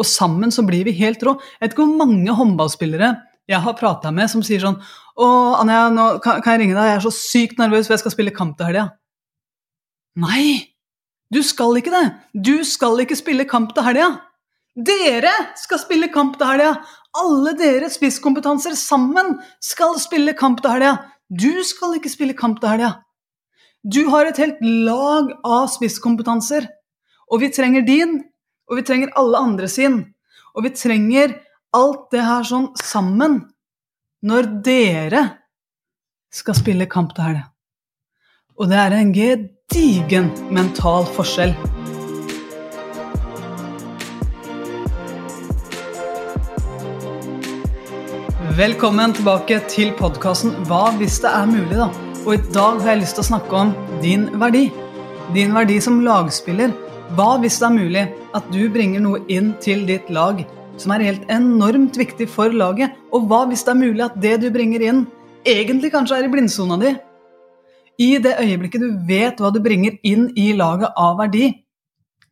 Og sammen så blir vi helt rå. Jeg vet ikke hvor mange håndballspillere jeg har prata med som sier sånn Å, Anja, nå kan, jeg ringe deg? Jeg er så sykt nervøs, for jeg skal spille kamp til helga. Nei! Du skal ikke det! Du skal ikke spille kamp til helga! Dere skal spille kamp til helga! Alle dere spisskompetanser sammen skal spille kamp til helga! Du skal ikke spille kamp til helga! Du har et helt lag av spisskompetanser, og vi trenger din, og vi trenger alle andre sin, og vi trenger alt det her sånn sammen når dere skal spille kamp til helga. Og det er en gedigen mental forskjell. Velkommen tilbake til podkasten Hva hvis det er mulig, da? Og i dag har jeg lyst til å snakke om din verdi. Din verdi som lagspiller. Hva hvis det er mulig at du bringer noe inn til ditt lag som er helt enormt viktig for laget? Og hva hvis det er mulig at det du bringer inn, egentlig kanskje er i blindsona di? I det øyeblikket du vet hva du bringer inn i laget av verdi,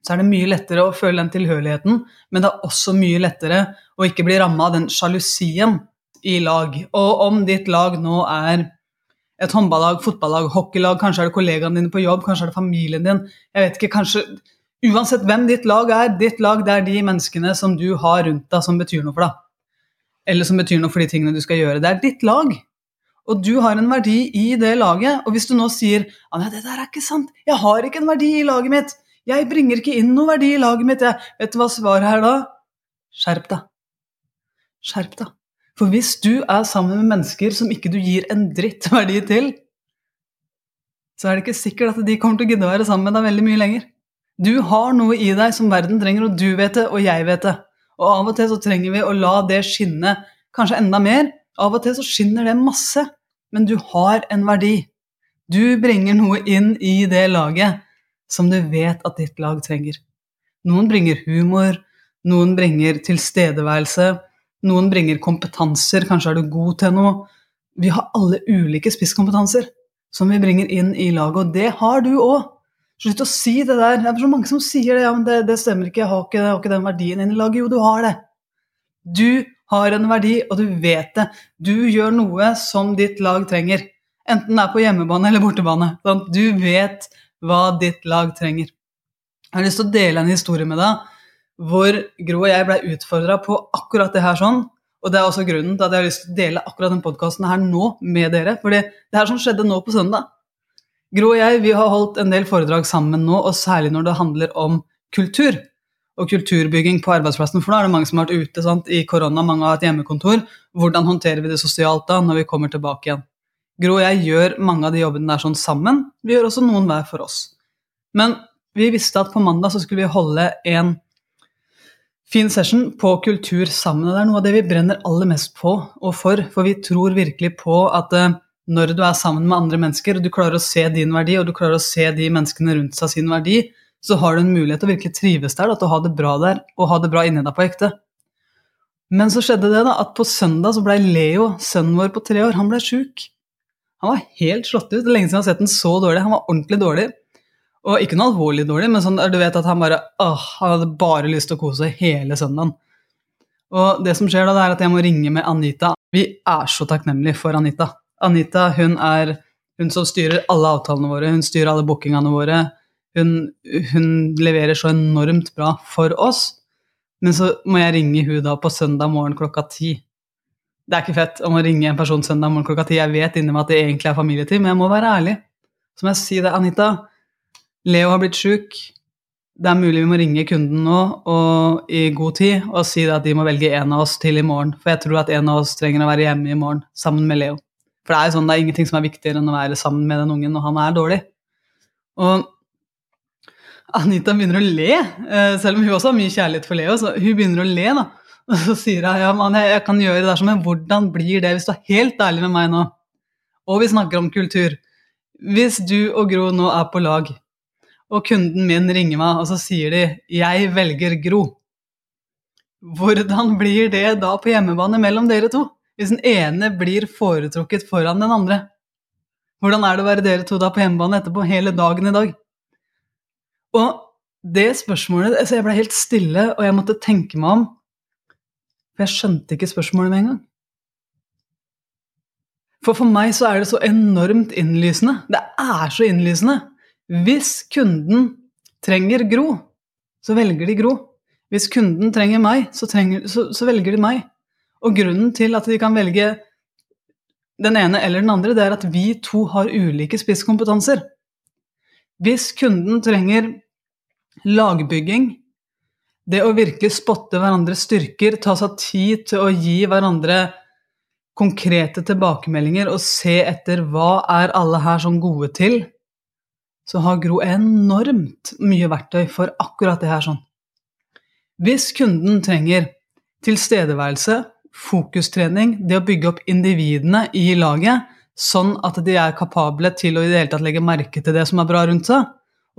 så er det mye lettere å føle den tilhørigheten, men det er også mye lettere å ikke bli ramma av den sjalusien i lag. Og om ditt lag nå er et håndballag, fotballag, hockeylag, kanskje er det kollegaene dine på jobb, kanskje er det familien din jeg vet ikke, kanskje, Uansett hvem ditt lag er, ditt lag det er de menneskene som du har rundt deg, som betyr noe for deg. Eller som betyr noe for de tingene du skal gjøre. Det er ditt lag. Og du har en verdi i det laget. Og hvis du nå sier at det der er ikke sant, jeg har ikke en verdi i laget mitt, jeg bringer ikke inn noen verdi i laget mitt, jeg. vet du hva svaret er da? Skjerp deg. Skjerp deg. For hvis du er sammen med mennesker som ikke du gir en dritt verdi til, så er det ikke sikkert at de kommer til å gidde å være sammen med deg veldig mye lenger. Du har noe i deg som verden trenger, og du vet det, og jeg vet det. Og av og til så trenger vi å la det skinne kanskje enda mer. Av og til så skinner det masse, men du har en verdi. Du bringer noe inn i det laget som du vet at ditt lag trenger. Noen bringer humor, noen bringer tilstedeværelse, noen bringer kompetanser, kanskje er du god til noe. Vi har alle ulike spisskompetanser som vi bringer inn i laget, og det har du òg. Slutt å si det der. Det er så mange som sier det. Ja, men det, det stemmer ikke. Jeg har ikke, jeg har ikke den verdien inni laget. Jo, du har det. Du har en verdi, og du vet det. Du gjør noe som ditt lag trenger. Enten det er på hjemmebane eller bortebane. Sant? Du vet hva ditt lag trenger. Jeg har lyst til å dele en historie med deg hvor Gro og jeg ble utfordra på akkurat det her sånn. Og det er også grunnen til at jeg har lyst til å dele akkurat den podkasten her nå med dere. For det her som skjedde nå på søndag. Gro og jeg vi har holdt en del foredrag sammen nå, og særlig når det handler om kultur og kulturbygging på arbeidsplassen. For da er det mange som har vært ute sant? i korona, mange har hatt hjemmekontor. Hvordan håndterer vi det sosialt da, når vi kommer tilbake igjen? Gro og jeg gjør mange av de jobbene der sånn sammen. Vi gjør også noen hver for oss. Men vi visste at på mandag så skulle vi holde en fin session på kultur sammen. Og det er noe av det vi brenner aller mest på og for, for vi tror virkelig på at uh, når du er sammen med andre mennesker, og du klarer å se din verdi, og du klarer å se de menneskene rundt seg sin verdi, så har du en mulighet til å virkelig trives der, til å ha det bra der, og ha det bra inni deg på ekte. Men så skjedde det da, at på søndag så blei Leo, sønnen vår på tre år, han ble sjuk. Han var helt slått ut. Det er lenge siden jeg har sett den så dårlig. Han var ordentlig dårlig. Og ikke noe alvorlig dårlig, men sånn, du vet at han bare åh, han hadde bare lyst til å kose hele søndagen. Og det som skjer da, det er at jeg må ringe med Anita. Vi er så takknemlige for Anita. Anita hun er hun som styrer alle avtalene våre, hun styrer alle bookingene våre. Hun, hun, leverer så enormt bra for oss. Men så må jeg ringe hun da på søndag morgen klokka ti. Det er ikke fett om å ringe en person søndag morgen klokka ti. Jeg vet inni meg at det egentlig er familietid, men jeg må være ærlig. Så må jeg si det, Anita. Leo har blitt sjuk. Det er mulig vi må ringe kunden nå og i god tid og si at de må velge en av oss til i morgen. For jeg tror at en av oss trenger å være hjemme i morgen sammen med Leo. For det er, jo sånn, det er ingenting som er viktigere enn å være sammen med den ungen når han er dårlig. Og Anita begynner å le, eh, selv om hun også har mye kjærlighet for Leo. så Hun begynner å le, da. Og så sier hun ja, man, jeg, kan gjøre det der, men hvordan blir det hvis du er helt ærlig med meg nå? Og vi snakker om kultur. Hvis du og Gro nå er på lag, og kunden min ringer meg, og så sier de 'jeg velger Gro', hvordan blir det da på hjemmebane mellom dere to? Hvis den ene blir foretrukket foran den andre? Hvordan er det å være dere to da på hjemmebane etterpå, hele dagen i dag? Og det spørsmålet altså Jeg ble helt stille, og jeg måtte tenke meg om. For jeg skjønte ikke spørsmålet med en gang. For for meg så er det så enormt innlysende. Det er så innlysende. Hvis kunden trenger Gro, så velger de Gro. Hvis kunden trenger meg, så, trenger, så, så velger de meg. Og grunnen til at de kan velge den ene eller den andre, det er at vi to har ulike spisskompetanser. Hvis kunden trenger lagbygging, det å virkelig spotte hverandres styrker, ta seg tid til å gi hverandre konkrete tilbakemeldinger og se etter hva er alle her som gode til, så har Gro enormt mye verktøy for akkurat det her sånn. Hvis kunden trenger tilstedeværelse, fokustrening, det å bygge opp individene i laget, sånn at de er kapable til å i det hele tatt legge merke til det som er bra rundt seg,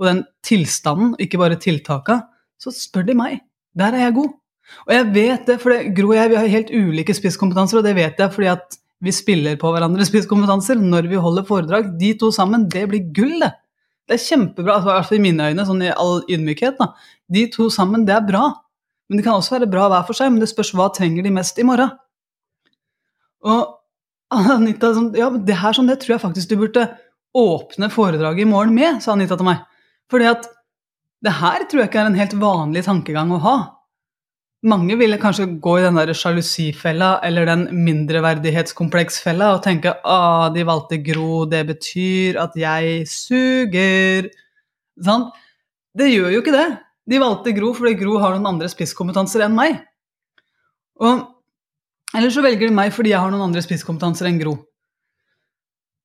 og den tilstanden, ikke bare tiltaka, så spør de meg. Der er jeg god. Og jeg vet det, for det, Gro og jeg vi har helt ulike spisskompetanser, og det vet jeg fordi at vi spiller på hverandres spisskompetanser når vi holder foredrag. De to sammen, det blir gull, det. Det er kjempebra, altså, i mine øyne, sånn i all ydmykhet. da. De to sammen, det er bra. Men de kan også være bra hver for seg, men det spørs hva trenger de mest i morgen. Og Anita sånn, ja, det her sånn, det tror jeg faktisk du burde åpne foredraget i morgen med, sa Anita til meg. Fordi at det her tror jeg ikke er en helt vanlig tankegang å ha. Mange ville kanskje gå i den der sjalusifella eller den mindreverdighetskompleksfella og tenke at de valgte Gro, det betyr at jeg suger. Sånn? Det gjør jo ikke det. De valgte Gro fordi Gro har noen andre spisskompetanser enn meg. Og, eller så velger de meg fordi jeg har noen andre spisskompetanser enn Gro.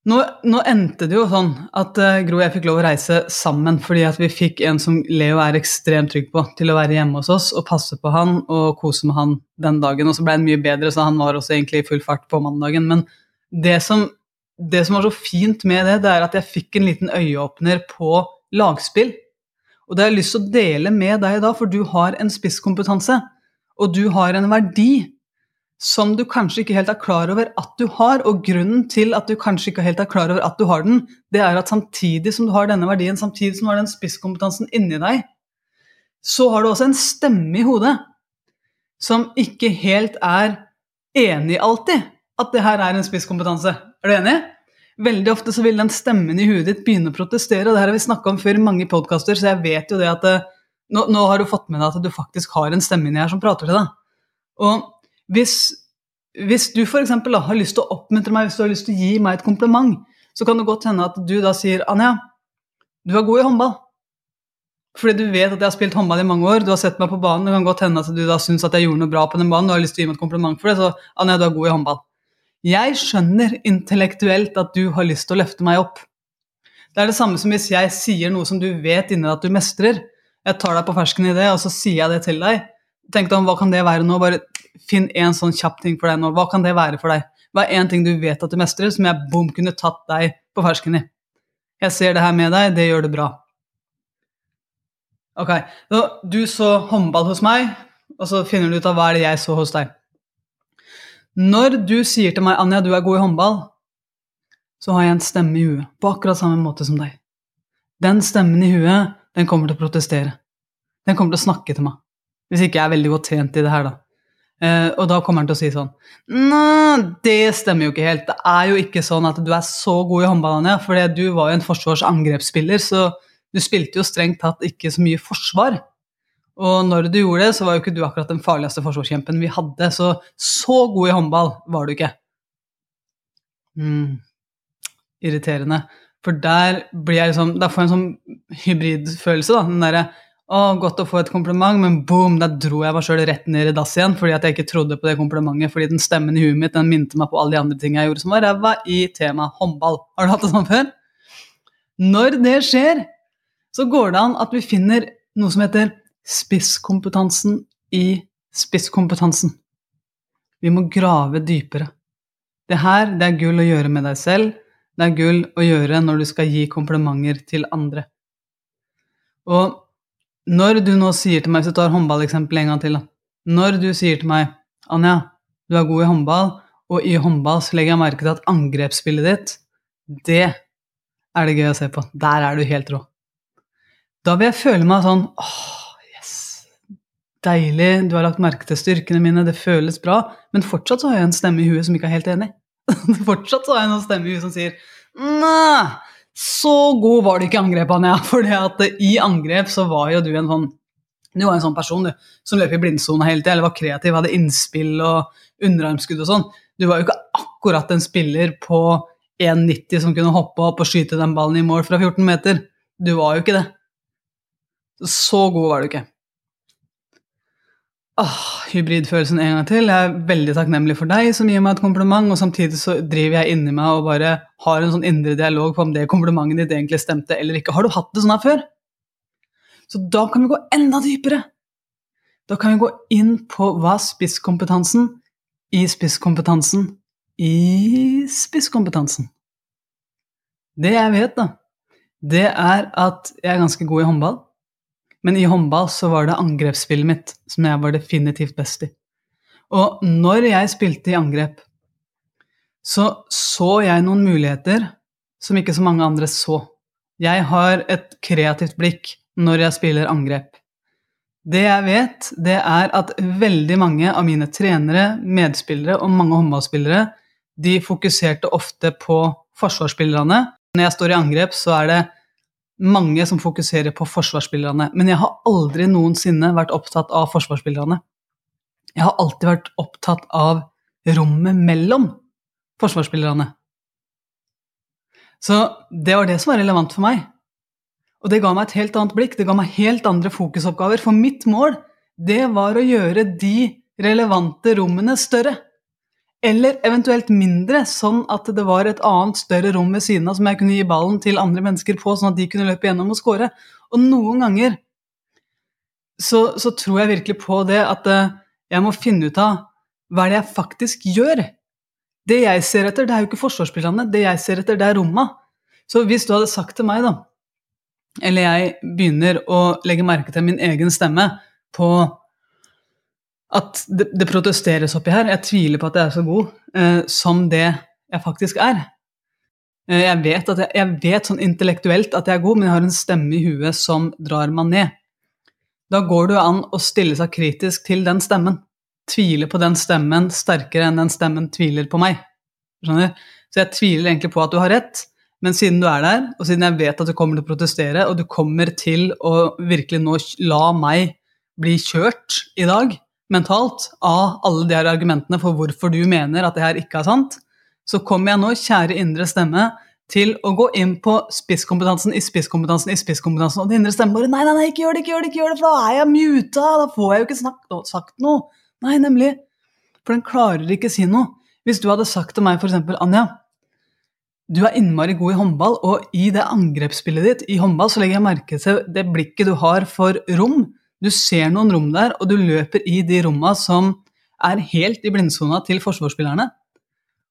Nå, nå, endte det jo sånn at uh, Gro og jeg fikk lov å reise sammen fordi at vi fikk en som Leo er ekstremt trygg på, til å være hjemme hos oss og passe på han og kose med han den dagen. Og så ble han mye bedre, så han var også egentlig i full fart på mandagen. Men det som, det som var så fint med det, det er at jeg fikk en liten øyeåpner på lagspill. Og det har jeg lyst til å dele med deg da, for du har en spisskompetanse. Og du har en verdi som du kanskje ikke helt er klar over at du har. Og grunnen til at du kanskje ikke helt er klar over at du har den, det er at samtidig som du har denne verdien, samtidig som du har den spisskompetansen inni deg, så har du også en stemme i hodet som ikke helt er enig alltid at det her er en spisskompetanse. Er du enig? Veldig ofte så vil den stemmen i huet ditt begynne å protestere, og det her har vi snakka om før i mange podkaster, så jeg vet jo det at eh, nå, nå, har du fått med deg at du faktisk har en stemme inni her som prater til deg. Og hvis, hvis du f.eks. har lyst til å oppmuntre meg, hvis du har lyst til å gi meg et kompliment, så kan det godt hende at du da sier Anja, du er god i håndball. Fordi du vet at jeg har spilt håndball i mange år, du har sett meg på banen, det kan godt hende at du da syns at jeg gjorde noe bra på den banen, du har lyst til å gi meg et kompliment for det, så Anja, du er god i håndball. Jeg skjønner intellektuelt at du har lyst til å løfte meg opp. Det er det samme som hvis jeg sier noe som du vet inni deg at du mestrer. Jeg tar deg på fersken i det, og så sier jeg det til deg. Tenk deg om hva kan det være nå? Bare finn en sånn kjapp ting for deg nå. Hva kan det være for deg? Hva er én ting du vet at du mestrer, som jeg bom kunne tatt deg på fersken i? Jeg ser det her med deg, det gjør det bra. Ok, du så håndball hos meg, og så finner du ut av hva er det jeg så hos deg. Når du sier til meg 'Anja, du er god i håndball', så har jeg en stemme i huet, på akkurat samme måte som deg. Den stemmen i huet, den kommer til å protestere. Den kommer til å snakke til meg. Hvis ikke jeg er veldig godt trent i det her, da. Eh, og da kommer han til å si sånn Nei, det stemmer jo ikke helt. Det er jo ikke sånn at du er så god i håndball, Anja, for du var jo en forsvarsangrepsspiller, så du spilte jo strengt tatt ikke så mye forsvar. Og når du gjorde det, så var jo ikke du akkurat den farligste forsvarskjempen vi hadde, så så god i håndball var du ikke. Mm. Irriterende. For der blir jeg liksom Da får jeg en sånn hybridfølelse, da. Den derre å, godt å få et kompliment, men boom, der dro jeg meg sjøl rett ned i dass igjen fordi at jeg ikke trodde på det komplimentet. Fordi den stemmen i huet mitt den minte meg på alle de andre tingene jeg gjorde som var ræva i temaet håndball. Har du hatt det sånn før? Når det skjer, så går det an at vi finner noe som heter spisskompetansen i spisskompetansen. Vi må grave dypere. Det her det er gull å gjøre med deg selv, det er gull å gjøre når du skal gi komplimenter til andre. Og når du nå sier til meg, hvis du tar håndballeksempelet en gang til da. Når du sier til meg 'Anja, du er god i håndball', og i håndball så legger jeg merke til at angrepsspillet ditt, det er det gøy å se på. Der er du helt rå. Da vil jeg føle meg sånn åh, deilig, du har lagt merke til styrkene mine, det føles bra. Men fortsatt så har jeg en stemme i huet som ikke er helt enig. fortsatt så har jeg en stemme i huet som sier nei, så god var du ikke i angrep, Anja. For i angrep så var jo du en sånn du var en sånn person du, som løp i blindsona hele tida, eller var kreativ, hadde innspill og underarmskudd og sånn. Du var jo ikke akkurat en spiller på 1,90 som kunne hoppe opp og skyte den ballen i mål fra 14 meter. Du var jo ikke det. Så god var du ikke. Ah, hybridfølelsen en gang til. Jeg er veldig takknemlig for deg som gir meg et kompliment, og samtidig så driver jeg inni meg og bare har en sånn indre dialog på om det komplimentet ditt egentlig stemte eller ikke. Har du hatt det sånn her før? Så da kan vi gå enda dypere. Da kan vi gå inn på hva spisskompetansen i spisskompetansen i spisskompetansen. Det jeg vet, da, det er at jeg er ganske god i håndball. Men i håndball så var det angrepsspillet mitt som jeg var definitivt best i. Og når jeg spilte i angrep, så så jeg noen muligheter som ikke så mange andre så. Jeg har et kreativt blikk når jeg spiller angrep. Det jeg vet, det er at veldig mange av mine trenere, medspillere og mange håndballspillere de fokuserte ofte på forsvarsspillerne. Når jeg står i angrep, så er det mange som fokuserer på forsvarsspillerne. Men jeg har aldri noensinne vært opptatt av forsvarsspillerne. Jeg har alltid vært opptatt av rommet mellom forsvarsspillerne. Så det var det som var relevant for meg. Og det ga meg et helt annet blikk, det ga meg helt andre fokusoppgaver. For mitt mål, det var å gjøre de relevante rommene større. Eller eventuelt mindre, sånn at det var et annet, større rom ved siden av som jeg kunne gi ballen til andre mennesker på, sånn at de kunne løpe gjennom og score. Og noen ganger så, så, tror jeg virkelig på det at uh, jeg må finne ut av hva det er jeg faktisk gjør. Det jeg ser etter, det er jo ikke forsvarsspillerne, det jeg ser etter, det er romma. Så hvis du hadde sagt til meg, da, eller jeg begynner å legge merke til min egen stemme på at det, det, protesteres oppi her. Jeg tviler på at jeg er så god eh, som det jeg faktisk er. Eh, jeg, vet jeg, jeg, vet sånn intellektuelt at jeg er god, men jeg har en stemme i huet som drar meg ned. Da går det jo an å stille seg kritisk til den stemmen. Tvile på den stemmen sterkere enn den stemmen tviler på meg. Skjønner? Så jeg tviler egentlig på at du har rett, men siden du er der, og siden jeg vet at du kommer til å protestere, og du kommer til å virkelig nå la meg bli kjørt i dag, mentalt av alle de her argumentene for hvorfor du mener at det her ikke er sant, så kommer jeg nå, kjære indre stemme, til å gå inn på spisskompetansen i spisskompetansen i spisskompetansen, og det indre stemmen bare Nei, nei, nei, ikke gjør det, ikke gjør det, ikke gjør det, for da er jeg muta, da får jeg jo ikke snakket, sagt noe. Nei, nemlig. For den klarer ikke si noe. Hvis du hadde sagt til meg f.eks.: Anja, du er innmari god i håndball, og i det angrepsspillet ditt i håndball så legger jeg merke til det blikket du har for rom. Du ser noen rom der, og du løper i de romma som er helt i blindsona til forsvarsspillerne.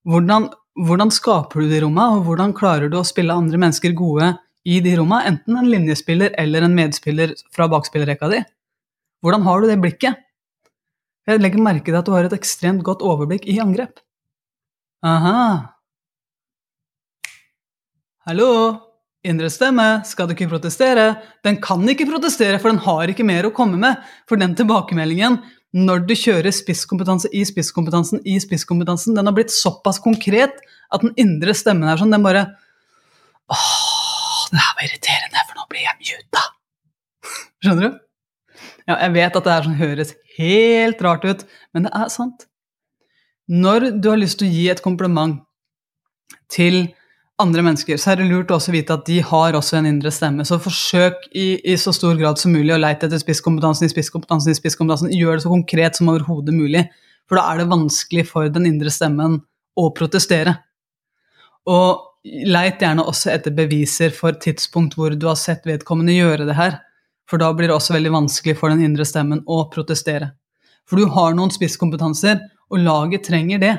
Hvordan, hvordan skaper du de romma, og hvordan klarer du å spille andre mennesker gode i de romma, enten en linjespiller eller en medspiller fra bakspillerrekka di? Hvordan har du det blikket? Jeg legger merke til at du har et ekstremt godt overblikk i angrep. Aha. Hallo? Indre stemme, skal du ikke protestere? Den kan ikke protestere, for den har ikke mer å komme med. For den tilbakemeldingen, når du kjører spisskompetanse i spisskompetansen i spisskompetansen, den har blitt såpass konkret at den indre stemmen er sånn, den bare Åh, det her var irriterende, for nå blir jeg muta. Skjønner du? Ja, jeg vet at det her sånn, høres helt rart ut, men det er sant. Når du har lyst til å gi et kompliment til andre mennesker, så er det lurt også å vite at de har også en indre stemme. Så forsøk i, i så stor grad som mulig å leite etter spisskompetansen i spisskompetansen i spisskompetansen. Gjør det så konkret som overhodet mulig, for da er det vanskelig for den indre stemmen å protestere. Og leit gjerne også etter beviser for tidspunkt hvor du har sett vedkommende gjøre det her, for da blir det også veldig vanskelig for den indre stemmen å protestere. For du har noen spisskompetanser, og laget trenger det.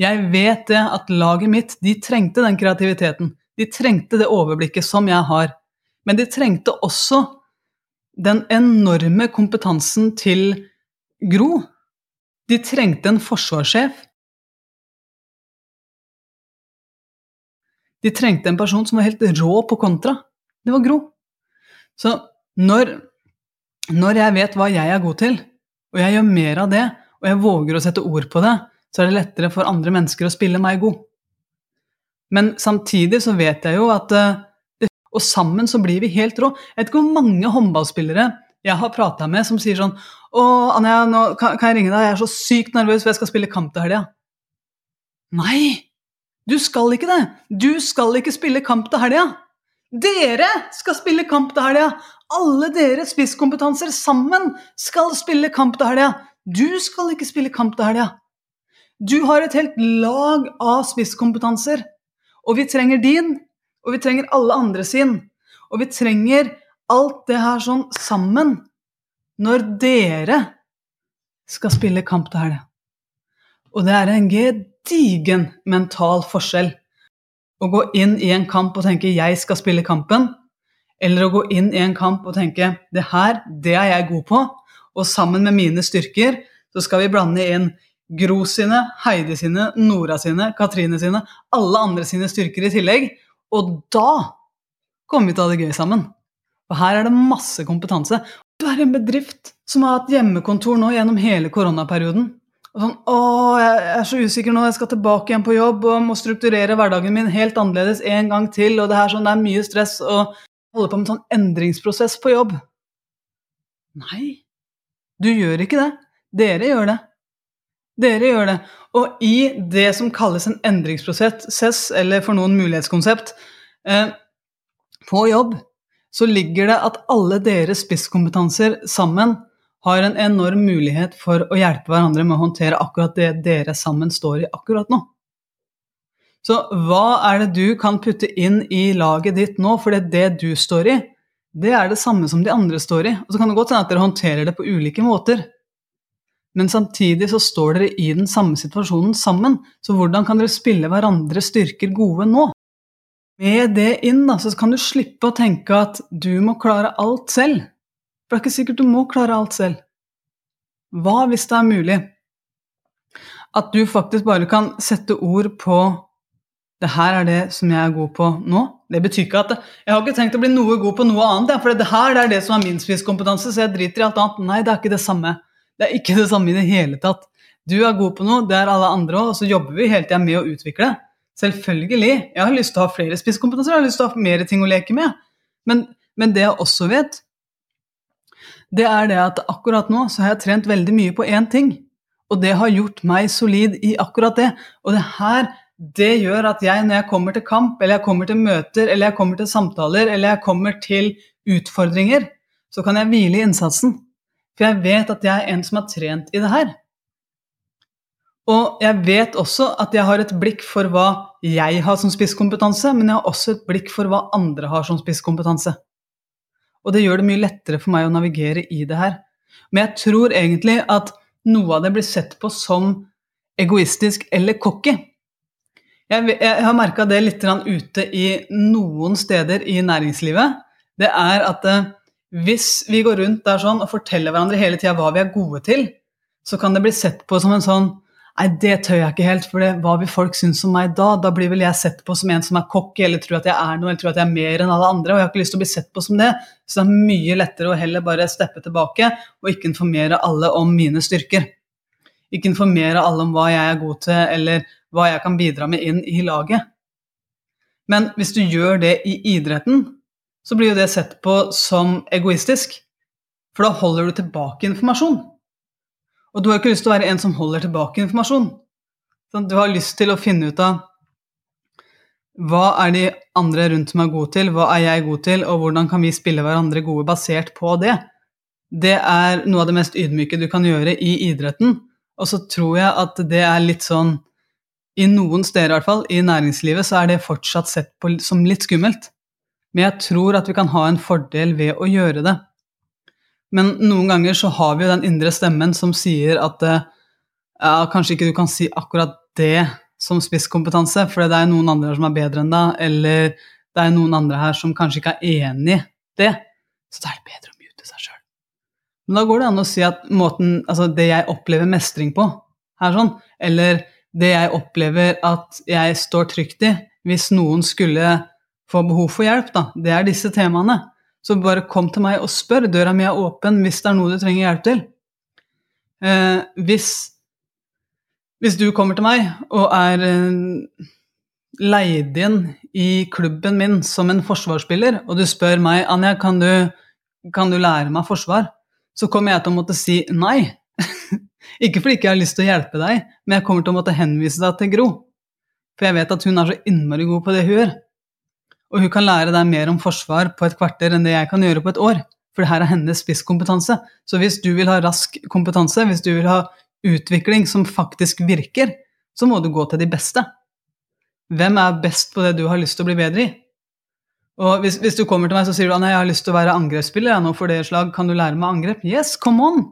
Jeg vet det at laget mitt de trengte den kreativiteten. De trengte det overblikket som jeg har. Men de trengte også den enorme kompetansen til Gro. De trengte en forsvarssjef. De trengte en person som var helt rå på kontra. Det var Gro. Så Når, når jeg vet hva jeg er god til, og jeg gjør mer av det, og jeg våger å sette ord på det, så er det lettere for andre mennesker å spille meg god. Men samtidig så vet jeg jo at eh, Og sammen så blir vi helt rå. Jeg vet ikke hvor mange håndballspillere jeg har prata med som sier sånn Å, Anja, nå kan, jeg ringe deg? Jeg er så sykt nervøs, for jeg skal spille kamp til helga. Nei! Du skal ikke det! Du skal ikke spille kamp til helga! Dere skal spille kamp til helga! Alle dere spisskompetanser sammen skal spille kamp til helga! Du skal ikke spille kamp til helga! Du har et helt lag av spisskompetanser. Og vi trenger din, og vi trenger alle andre sin. Og vi trenger alt det her sånn sammen når dere skal spille kamp til helga. Og det er en gedigen mental forskjell å gå inn i en kamp og tenke 'jeg skal spille kampen', eller å gå inn i en kamp og tenke 'det her, det er jeg god på', og sammen med mine styrker så skal vi blande inn Gro sine, Heidi sine, Nora sine, Katrine sine, alle andre sine styrker i tillegg. Og da kommer vi til å ha det gøy sammen. For her er det masse kompetanse. Du er en bedrift som har hatt hjemmekontor nå gjennom hele koronaperioden. Og sånn, å, jeg er så usikker nå, jeg skal tilbake igjen på jobb og må strukturere hverdagen min helt annerledes en gang til. og Det er, sånn, det er mye stress og holde på med en sånn endringsprosess på jobb. Nei, du gjør ikke det. Dere gjør det. Dere gjør det. Og i det som kalles en endringsprosess, eller for noen mulighetskonsept, eh, på jobb, så ligger det at alle deres spisskompetanser sammen har en enorm mulighet for å hjelpe hverandre med å håndtere akkurat det dere sammen står i akkurat nå. Så hva er det du kan putte inn i laget ditt nå, for det er det du står i, det er det samme som de andre står i. Og så kan det godt hende at dere håndterer det på ulike måter men samtidig så står dere i den samme situasjonen sammen. Så hvordan kan dere spille hverandres styrker gode nå? Med det inn da, så kan du slippe å tenke at du må klare alt selv. For det er ikke sikkert du må klare alt selv. Hva hvis det er mulig at du faktisk bare kan sette ord på det her er det som jeg er god på nå. Det betyr ikke at jeg har ikke tenkt å bli noe god på noe annet, for det her er det som er min spisskompetanse, så jeg driter i alt annet. Nei, det er ikke det samme. Det er ikke det samme i det hele tatt. Du er god på noe, det er alle andre òg, og så jobber vi hele tida med å utvikle. Selvfølgelig. Jeg har lyst til å ha flere spisskompetanser, jeg har lyst til å ha mer ting å leke med. Men, men, det jeg også vet, det er det at akkurat nå så har jeg trent veldig mye på én ting. Og det har gjort meg solid i akkurat det. Og det her, det gjør at jeg når jeg kommer til kamp, eller jeg kommer til møter, eller jeg kommer til samtaler, eller jeg kommer til utfordringer, så kan jeg hvile i innsatsen. For jeg vet at jeg er en som har trent i det her. Og jeg vet også at jeg har et blikk for hva jeg har som spisskompetanse, men jeg har også et blikk for hva andre har som spisskompetanse. Og det gjør det mye lettere for meg å navigere i det her. Men jeg tror egentlig at noe av det blir sett på som egoistisk eller cocky. Jeg, jeg har merka det litt ute i noen steder i næringslivet. Det er at eh, hvis vi går rundt der sånn og forteller hverandre hele tida hva vi er gode til, så kan det bli sett på som en sånn Nei, det tør jeg ikke helt, for det, hva vil folk synes om meg da? Da blir vel jeg sett på som en som er cocky, eller tror at jeg er noe, eller tror at jeg er mer enn alle andre, og jeg har ikke lyst til å bli sett på som det. Så det er mye lettere å heller bare steppe tilbake og ikke informere alle om mine styrker. Ikke informere alle om hva jeg er god til, eller hva jeg kan bidra med inn i laget. Men hvis du gjør det i idretten, så blir jo det sett på som egoistisk. For da holder du tilbake informasjon. Og du har ikke lyst til å være en som holder tilbake informasjon. Du har lyst til å finne ut av hva er de andre rundt meg gode til, hva er jeg god til, og hvordan kan vi spille hverandre gode basert på det. Det er noe av det mest ydmyke du kan gjøre i idretten. Og så tror jeg at det er litt sånn I noen steder, i hvert fall, i næringslivet, så er det fortsatt sett på som litt skummelt. Men jeg tror at vi kan ha en fordel ved å gjøre det. Men noen ganger så har vi jo den indre stemmen som sier at eh, ja, kanskje ikke du kan si akkurat det som spisskompetanse, for det er noen andre her som er bedre enn deg, eller det er noen andre her som kanskje ikke er enig i det. Så da er det bedre å mute seg sjøl. Men da går det an å si at måten, altså det jeg opplever mestring på, her sånn, eller det jeg opplever at jeg står trygt i, hvis noen skulle får behov for hjelp, da, det er disse temaene. Så bare kom til meg og spør. Døra mi er åpen hvis det er noe du trenger hjelp til. Eh, hvis, hvis du kommer til meg og er eh, leid inn i klubben min som en forsvarsspiller, og du spør meg Anja, kan du, kan du lære meg forsvar, så kommer jeg til å måtte si nei. ikke fordi ikke jeg har lyst til å hjelpe deg, men jeg kommer til å måtte henvise deg til Gro. For jeg vet at hun er så innmari god på det hun gjør. Og hun kan lære deg mer om forsvar på et kvarter enn det jeg kan gjøre på et år. For det her er hennes spisskompetanse. Så hvis du vil ha rask kompetanse, hvis du vil ha utvikling som faktisk virker, så må du gå til de beste. Hvem er best på det du har lyst til å bli bedre i? Og hvis, hvis du kommer til meg så sier du at jeg har lyst til å være angrepsspiller, ja, nå for det slag, kan du lære meg angrep? Yes, come on!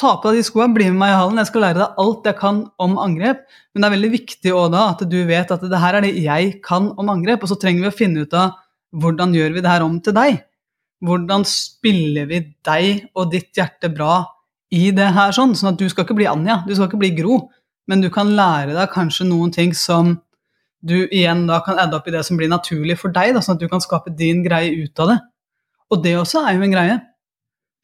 Ta på deg de skoene, bli med meg i hallen, jeg skal lære deg alt jeg kan om angrep. Men det er veldig viktig også da at du vet at det her er det jeg kan om angrep, og så trenger vi å finne ut av hvordan gjør vi det her om til deg? Hvordan spiller vi deg og ditt hjerte bra i det her sånn? Sånn at du skal ikke bli Anja, du skal ikke bli Gro, men du kan lære deg kanskje noen ting som du igjen da kan adde opp i det som blir naturlig for deg, da, sånn at du kan skape din greie ut av det. Og det også er jo en greie.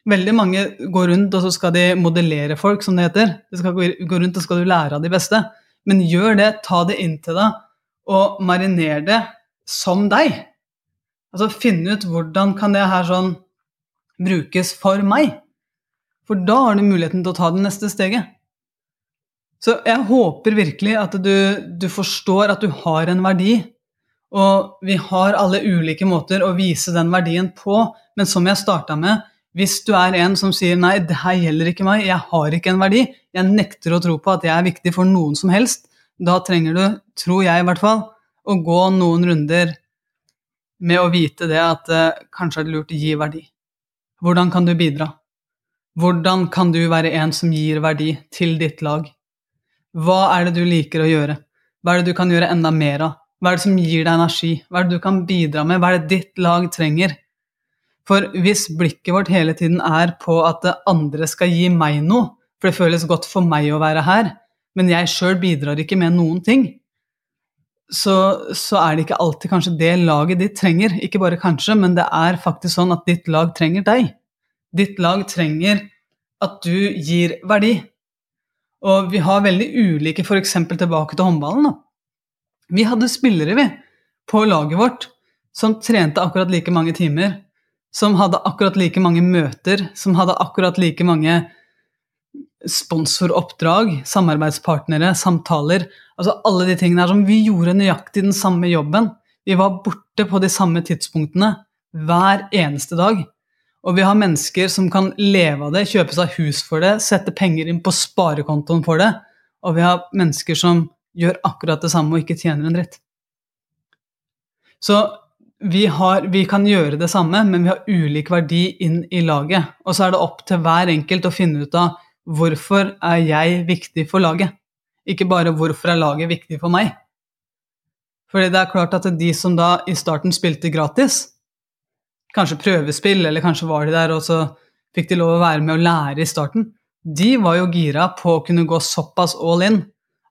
Veldig mange går rundt og så skal de modellere folk, som det heter. De skal gå rundt og skal du lære av de beste. Men gjør det, ta det inn til deg, og mariner det som deg. Altså finne ut hvordan kan det her sånn brukes for meg. For da har du muligheten til å ta det neste steget. Så jeg håper virkelig at du, du forstår at du har en verdi. Og vi har alle ulike måter å vise den verdien på, men som jeg starta med, hvis du er en som sier nei, det her gjelder ikke meg, jeg har ikke en verdi, jeg nekter å tro på at jeg er viktig for noen som helst, da trenger du, tror jeg i hvert fall, å gå noen runder med å vite det at eh, kanskje er det lurt å gi verdi. Hvordan kan du bidra? Hvordan kan du være en som gir verdi til ditt lag? Hva er det du liker å gjøre? Hva er det du kan gjøre enda mer av? Hva er det som gir deg energi? Hva er det du kan bidra med? Hva er det ditt lag trenger? For hvis blikket vårt hele tiden er på at andre skal gi meg noe, for det føles godt for meg å være her, men jeg sjøl bidrar ikke med noen ting, så, så, er det ikke alltid kanskje det laget ditt trenger. Ikke bare kanskje, men det er faktisk sånn at ditt lag trenger deg. Ditt lag trenger at du gir verdi. Og vi har veldig ulike, f.eks. tilbake til håndballen. Da. Vi hadde spillere, vi, på laget vårt som trente akkurat like mange timer som hadde akkurat like mange møter, som hadde akkurat like mange sponsoroppdrag, samarbeidspartnere, samtaler Altså alle de tingene her som Vi gjorde nøyaktig den samme jobben. Vi var borte på de samme tidspunktene hver eneste dag. Og vi har mennesker som kan leve av det, kjøpe seg hus for det, sette penger inn på sparekontoen for det. Og vi har mennesker som gjør akkurat det samme og ikke tjener en dritt. Så vi, har, vi, kan gjøre det samme, men vi har ulik verdi inn i laget. Og så er det opp til hver enkelt å finne ut av hvorfor er jeg viktig for laget. Ikke bare hvorfor er laget viktig for meg. Fordi det er klart at de som da i starten spilte gratis, kanskje prøvespill, eller kanskje var de der og så fikk de lov å være med og lære i starten, de var jo gira på å kunne gå såpass all in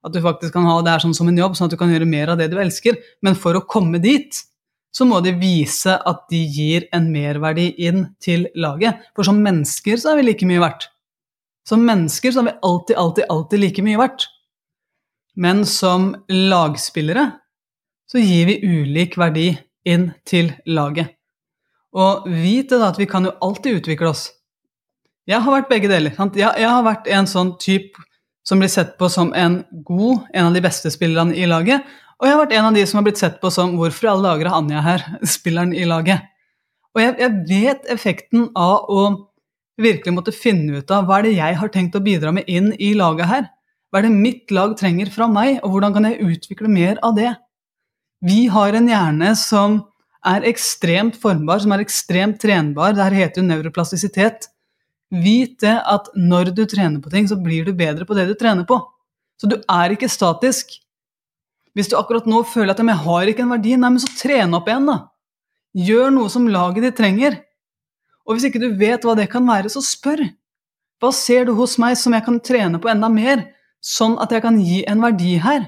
at du faktisk kan ha det her sånn som en jobb, sånn at du kan gjøre mer av det du elsker. Men for å komme dit, så må de vise at de gir en merverdi inn til laget. For som mennesker så er vi like mye verdt. Som mennesker så er vi alltid, alltid, alltid like mye verdt. Men som lagspillere så gir vi ulik verdi inn til laget. Og vit da at vi kan jo alltid utvikle oss. Jeg har vært begge deler. Jeg, jeg har vært en sånn type som blir sett på som en god, en av de beste spillerne i laget, og jeg har vært en av de som har blitt sett på som 'hvorfor i alle dager er Anja her', spilleren i laget. Og jeg, jeg, vet effekten av å virkelig måtte finne ut av hva er det jeg har tenkt å bidra med inn i laget her. Hva er det mitt lag trenger fra meg, og hvordan kan jeg utvikle mer av det? Vi har en hjerne som er ekstremt formbar, som er ekstremt trenbar. Det her heter jo nevroplastisitet. Vit det at når du trener på ting, så blir du bedre på det du trener på. Så du er ikke statisk. Hvis du akkurat nå føler at jeg har ikke en verdi, nei, men så tren opp igjen, da. Gjør noe som laget ditt trenger. Og hvis ikke du vet hva det kan være, så spør. Hva ser du hos meg som jeg kan trene på enda mer, sånn at jeg kan gi en verdi her?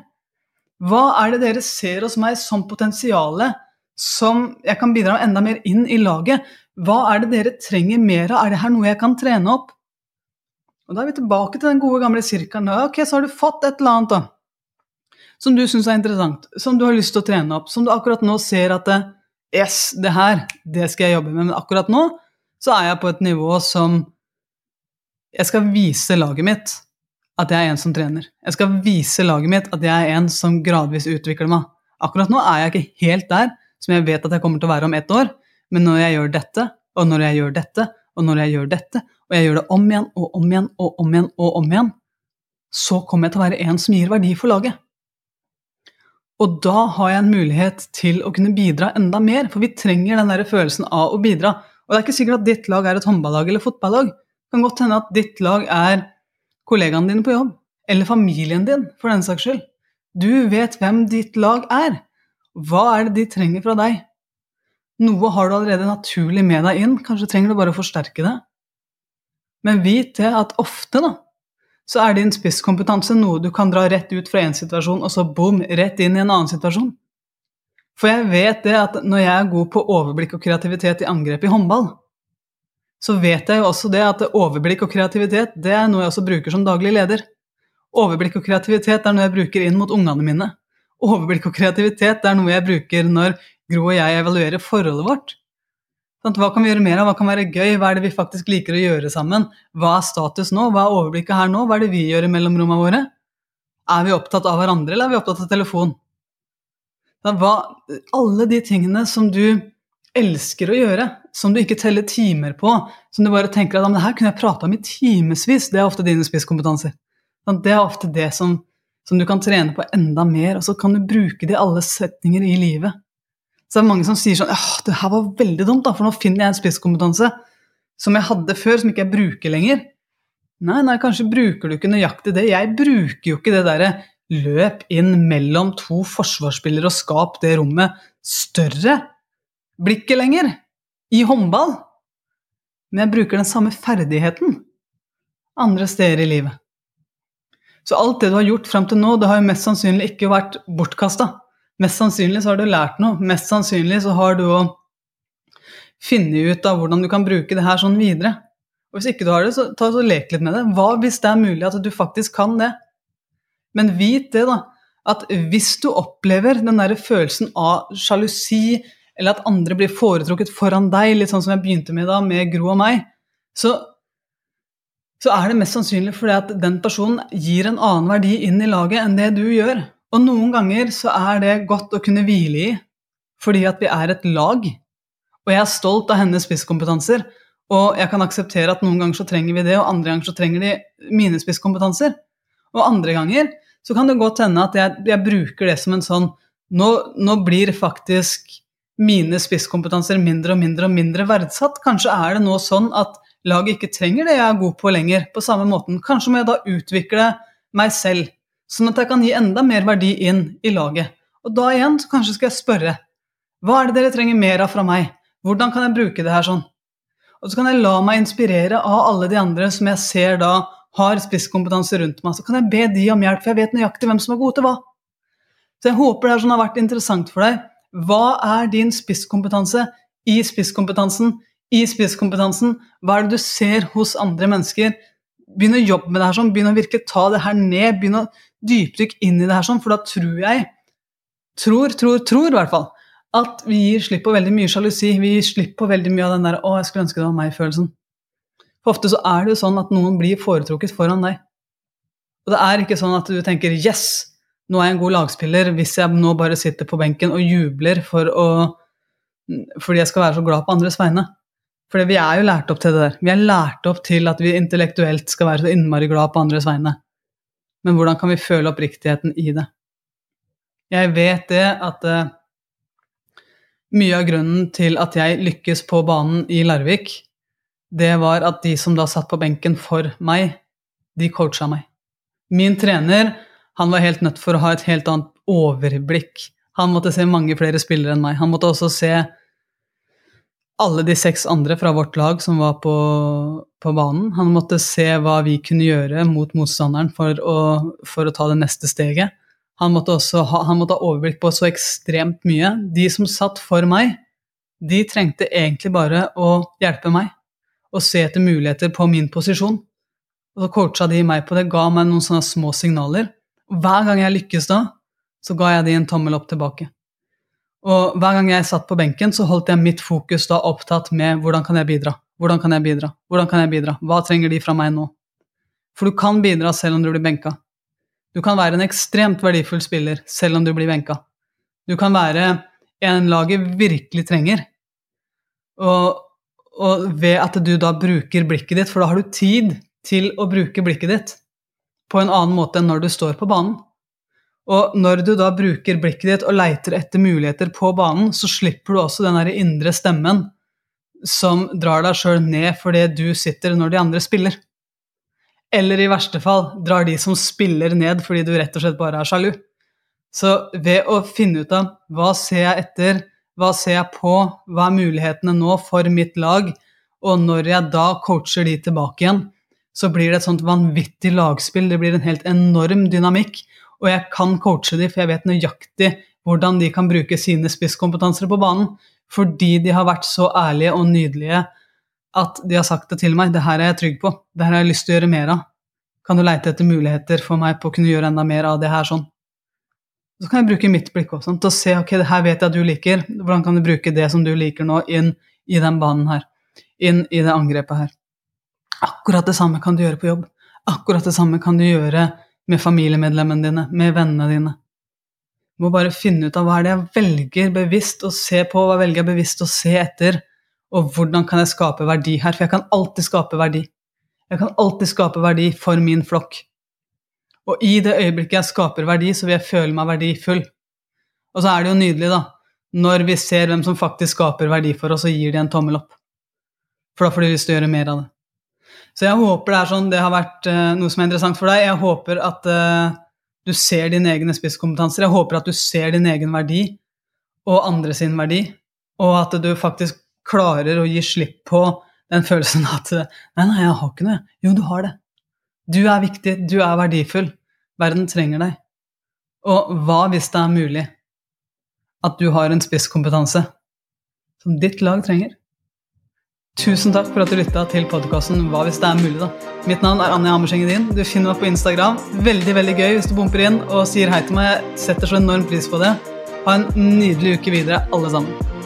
Hva er det dere ser hos meg som potensialet, som jeg kan bidra med enda mer inn i laget? Hva er det dere trenger mer av? Er det her noe jeg kan trene opp? Og Da er vi tilbake til den gode, gamle sirkelen. Ok, så har du fått et eller annet da, som du syns er interessant, som du har lyst til å trene opp, som du akkurat nå ser at det, Yes, det her, det skal jeg jobbe med. Men akkurat nå så er jeg på et nivå som Jeg skal vise laget mitt at jeg er en som trener. Jeg skal vise laget mitt at jeg er en som gradvis utvikler meg. Akkurat nå er jeg ikke helt der som jeg vet at jeg kommer til å være om ett år, men når jeg gjør dette, og når jeg gjør dette, og når jeg gjør dette, og jeg gjør det om igjen og om igjen og om igjen og om igjen, så kommer jeg til å være en som gir verdi for laget. Og da har jeg en mulighet til å kunne bidra enda mer, for vi trenger den der følelsen av å bidra. Og det er ikke sikkert at ditt lag er et håndballag eller fotballag. Det kan godt hende at ditt lag er kollegaene dine på jobb, eller familien din, for den saks skyld. Du vet hvem ditt lag er. Hva er det de trenger fra deg? Noe har du allerede naturlig med deg inn, kanskje trenger du bare å forsterke det. Men vit det at ofte, da, så er din spisskompetanse noe du kan dra rett ut fra én situasjon, og så boom, rett inn i en annen situasjon. For jeg vet det at når jeg er god på overblikk og kreativitet i angrep i håndball, så vet jeg jo også det at overblikk og kreativitet det er noe jeg også bruker som daglig leder. Overblikk og kreativitet er noe jeg bruker inn mot ungene mine. Overblikk og kreativitet er noe jeg bruker når Gro og jeg evaluerer forholdet vårt. Hva kan vi gjøre mer av? Hva kan være gøy? Hva er det vi faktisk liker å gjøre sammen? Hva er status nå? Hva er overblikket her nå? Hva er det vi gjør i mellomrommene våre? Er vi opptatt av hverandre, eller er vi opptatt av telefon? Hva, alle de tingene som du elsker å gjøre, som du ikke teller timer på, som du bare tenker at det her kunne jeg prata om i timevis, det er ofte dine spisskompetanser. Det er ofte det som, som du kan trene på enda mer, og så kan du bruke det i alle setninger i livet. Så det er mange som sier sånn ja, det her var veldig dumt, da, for nå finner jeg en spisskompetanse som jeg hadde før, som ikke jeg bruker lenger. Nei, nei, kanskje bruker du ikke nøyaktig det. Jeg bruker jo ikke det derre løp inn mellom to forsvarsspillere og skap det rommet større. Blikket lenger. I håndball. Men jeg bruker den samme ferdigheten andre steder i livet. Så alt det du har gjort fram til nå, det har jo mest sannsynlig ikke vært bortkasta. Mest sannsynlig så har du lært noe. Mest sannsynlig så har du å finne ut av hvordan du kan bruke det her sånn videre. Og hvis ikke du har det, så ta og lek litt med det. Hva hvis det er mulig at du faktisk kan det? Men vit det, da. At hvis du opplever den der følelsen av sjalusi, eller at andre blir foretrukket foran deg, litt sånn som jeg begynte med da, med Gro og meg, så, så er det mest sannsynlig fordi at den personen gir en annen verdi inn i laget enn det du gjør. Og noen ganger så er det godt å kunne hvile i, fordi at vi er et lag. Og jeg er stolt av hennes spisskompetanser, og jeg kan akseptere at noen ganger så trenger vi det, og andre ganger så trenger de mine spisskompetanser. Og andre ganger så kan det godt hende at jeg, jeg bruker det som en sånn nå, nå, blir faktisk mine spisskompetanser mindre og mindre og mindre verdsatt. Kanskje er det nå sånn at laget ikke trenger det jeg er god på lenger, på samme måten. Kanskje må jeg da utvikle meg selv Sånn at jeg kan gi enda mer verdi inn i laget. Og da igjen så kanskje skal jeg spørre hva er det dere trenger mer av fra meg? Hvordan kan jeg bruke det her sånn? Og så kan jeg la meg inspirere av alle de andre som jeg ser da har spisskompetanse rundt meg. Så kan jeg be de om hjelp, for jeg vet nøyaktig hvem som er gode til hva. Så jeg håper det her sånn har vært interessant for deg. Hva er din spisskompetanse i spisskompetansen? I spisskompetansen, hva er det du ser hos andre mennesker? Begynn å jobbe med det her sånn, begynn å virkelig ta det her ned. begynn å dypdykk inn i det her, sånn, for da tror jeg Tror, tror, tror i hvert fall at vi gir slipp på veldig mye sjalusi. Vi gir slipp på veldig mye av den der 'å, jeg skulle ønske det var meg'-følelsen. For ofte så er det jo sånn at noen blir foretrukket foran deg. Og det er ikke sånn at du tenker 'yes, nå er jeg en god lagspiller' hvis jeg nå bare sitter på benken og jubler for å, fordi jeg skal være så glad på andres vegne. For vi er jo lært opp til det der. Vi er lært opp til at vi intellektuelt skal være så innmari glad på andres vegne men hvordan kan vi føle oppriktigheten i det? Jeg vet det at uh, mye av grunnen til at jeg lykkes på banen i Larvik, det var at de som da satt på benken for meg, de coacha meg. Min trener han var helt nødt for å ha et helt annet overblikk. Han måtte se mange flere spillere enn meg. Han måtte også se alle de seks andre fra vårt lag som var på, på, banen. Han måtte se hva vi kunne gjøre mot motstanderen for å, for å ta det neste steget. Han måtte også ha, han måtte ha overblikk på så ekstremt mye. De som satt for meg, De trengte egentlig bare å hjelpe meg og se etter muligheter på min posisjon. Og så coacha de meg på det, ga meg noen sånne små signaler. Og hver gang jeg lykkes da, så ga jeg de en tommel opp tilbake. Og hver gang jeg satt på benken, så holdt jeg mitt fokus da opptatt med hvordan kan jeg bidra? Hvordan kan jeg bidra? Hvordan kan jeg bidra? Hva trenger de fra meg nå? For du kan bidra selv om du blir benka. Du kan være en ekstremt verdifull spiller selv om du blir benka. Du kan være en laget virkelig trenger. Og, og ved at du da bruker blikket ditt, for da har du tid til å bruke blikket ditt på en annen måte enn når du står på banen. Og når du da bruker blikket ditt og leiter etter muligheter på banen, så slipper du også den der indre stemmen som drar deg sjøl ned fordi du sitter når de andre spiller. Eller i verste fall drar de som spiller ned fordi du rett og slett bare er sjalu. Så ved å finne ut av hva ser jeg etter, hva ser jeg på, hva er mulighetene nå for mitt lag, og når jeg da coacher de tilbake igjen, så blir det et sånt vanvittig lagspill. Det blir en helt enorm dynamikk og jeg kan coache de, for jeg vet nøyaktig hvordan de kan bruke sine spisskompetanser på banen. Fordi de har vært så ærlige og nydelige at de har sagt det til meg. Det her er jeg trygg på. Det her har jeg lyst til å gjøre mer av. Kan du leite etter muligheter for meg på å kunne gjøre enda mer av det her sånn? Så kan jeg bruke mitt blikk også, til å se ok, det her vet jeg at du liker. Hvordan kan du bruke det som du liker nå, inn i den banen her? Inn i det angrepet her. Akkurat det samme kan du gjøre på jobb. Akkurat det samme kan du gjøre med familiemedlemmene dine, med vennene dine. Må bare finne ut av hva er det jeg velger bevisst å se på, hva velger jeg bevisst å se etter, og hvordan kan jeg skape verdi her? For jeg kan alltid skape verdi. Jeg kan alltid skape verdi for min flokk. Og i det øyeblikket jeg skaper verdi, så vil jeg føle meg verdifull. Og så er det jo nydelig, da, når vi ser hvem som faktisk skaper verdi for oss, og gir de en tommel opp. For da får de lyst til å gjøre mer av det. Så jeg håper det er sånn, det har vært uh, noe som er interessant for deg. Jeg håper at uh, du ser dine egne spisskompetanser. Jeg håper at du ser din egen verdi og andre sin verdi, og at du faktisk klarer å gi slipp på den følelsen at Nei, nei, jeg har ikke noe. Jo, du har det. Du er viktig, du er verdifull. Verden trenger deg. Og hva hvis det er mulig at du har en spisskompetanse som ditt lag trenger? Tusen takk for at du lytta til podkasten Hva hvis det er mulig, da. Mitt navn er Anja Hammerseng Du finner meg på Instagram. Veldig veldig gøy hvis du bumper inn og sier hei til meg. Jeg setter så enorm pris på det. Ha en nydelig uke videre, alle sammen.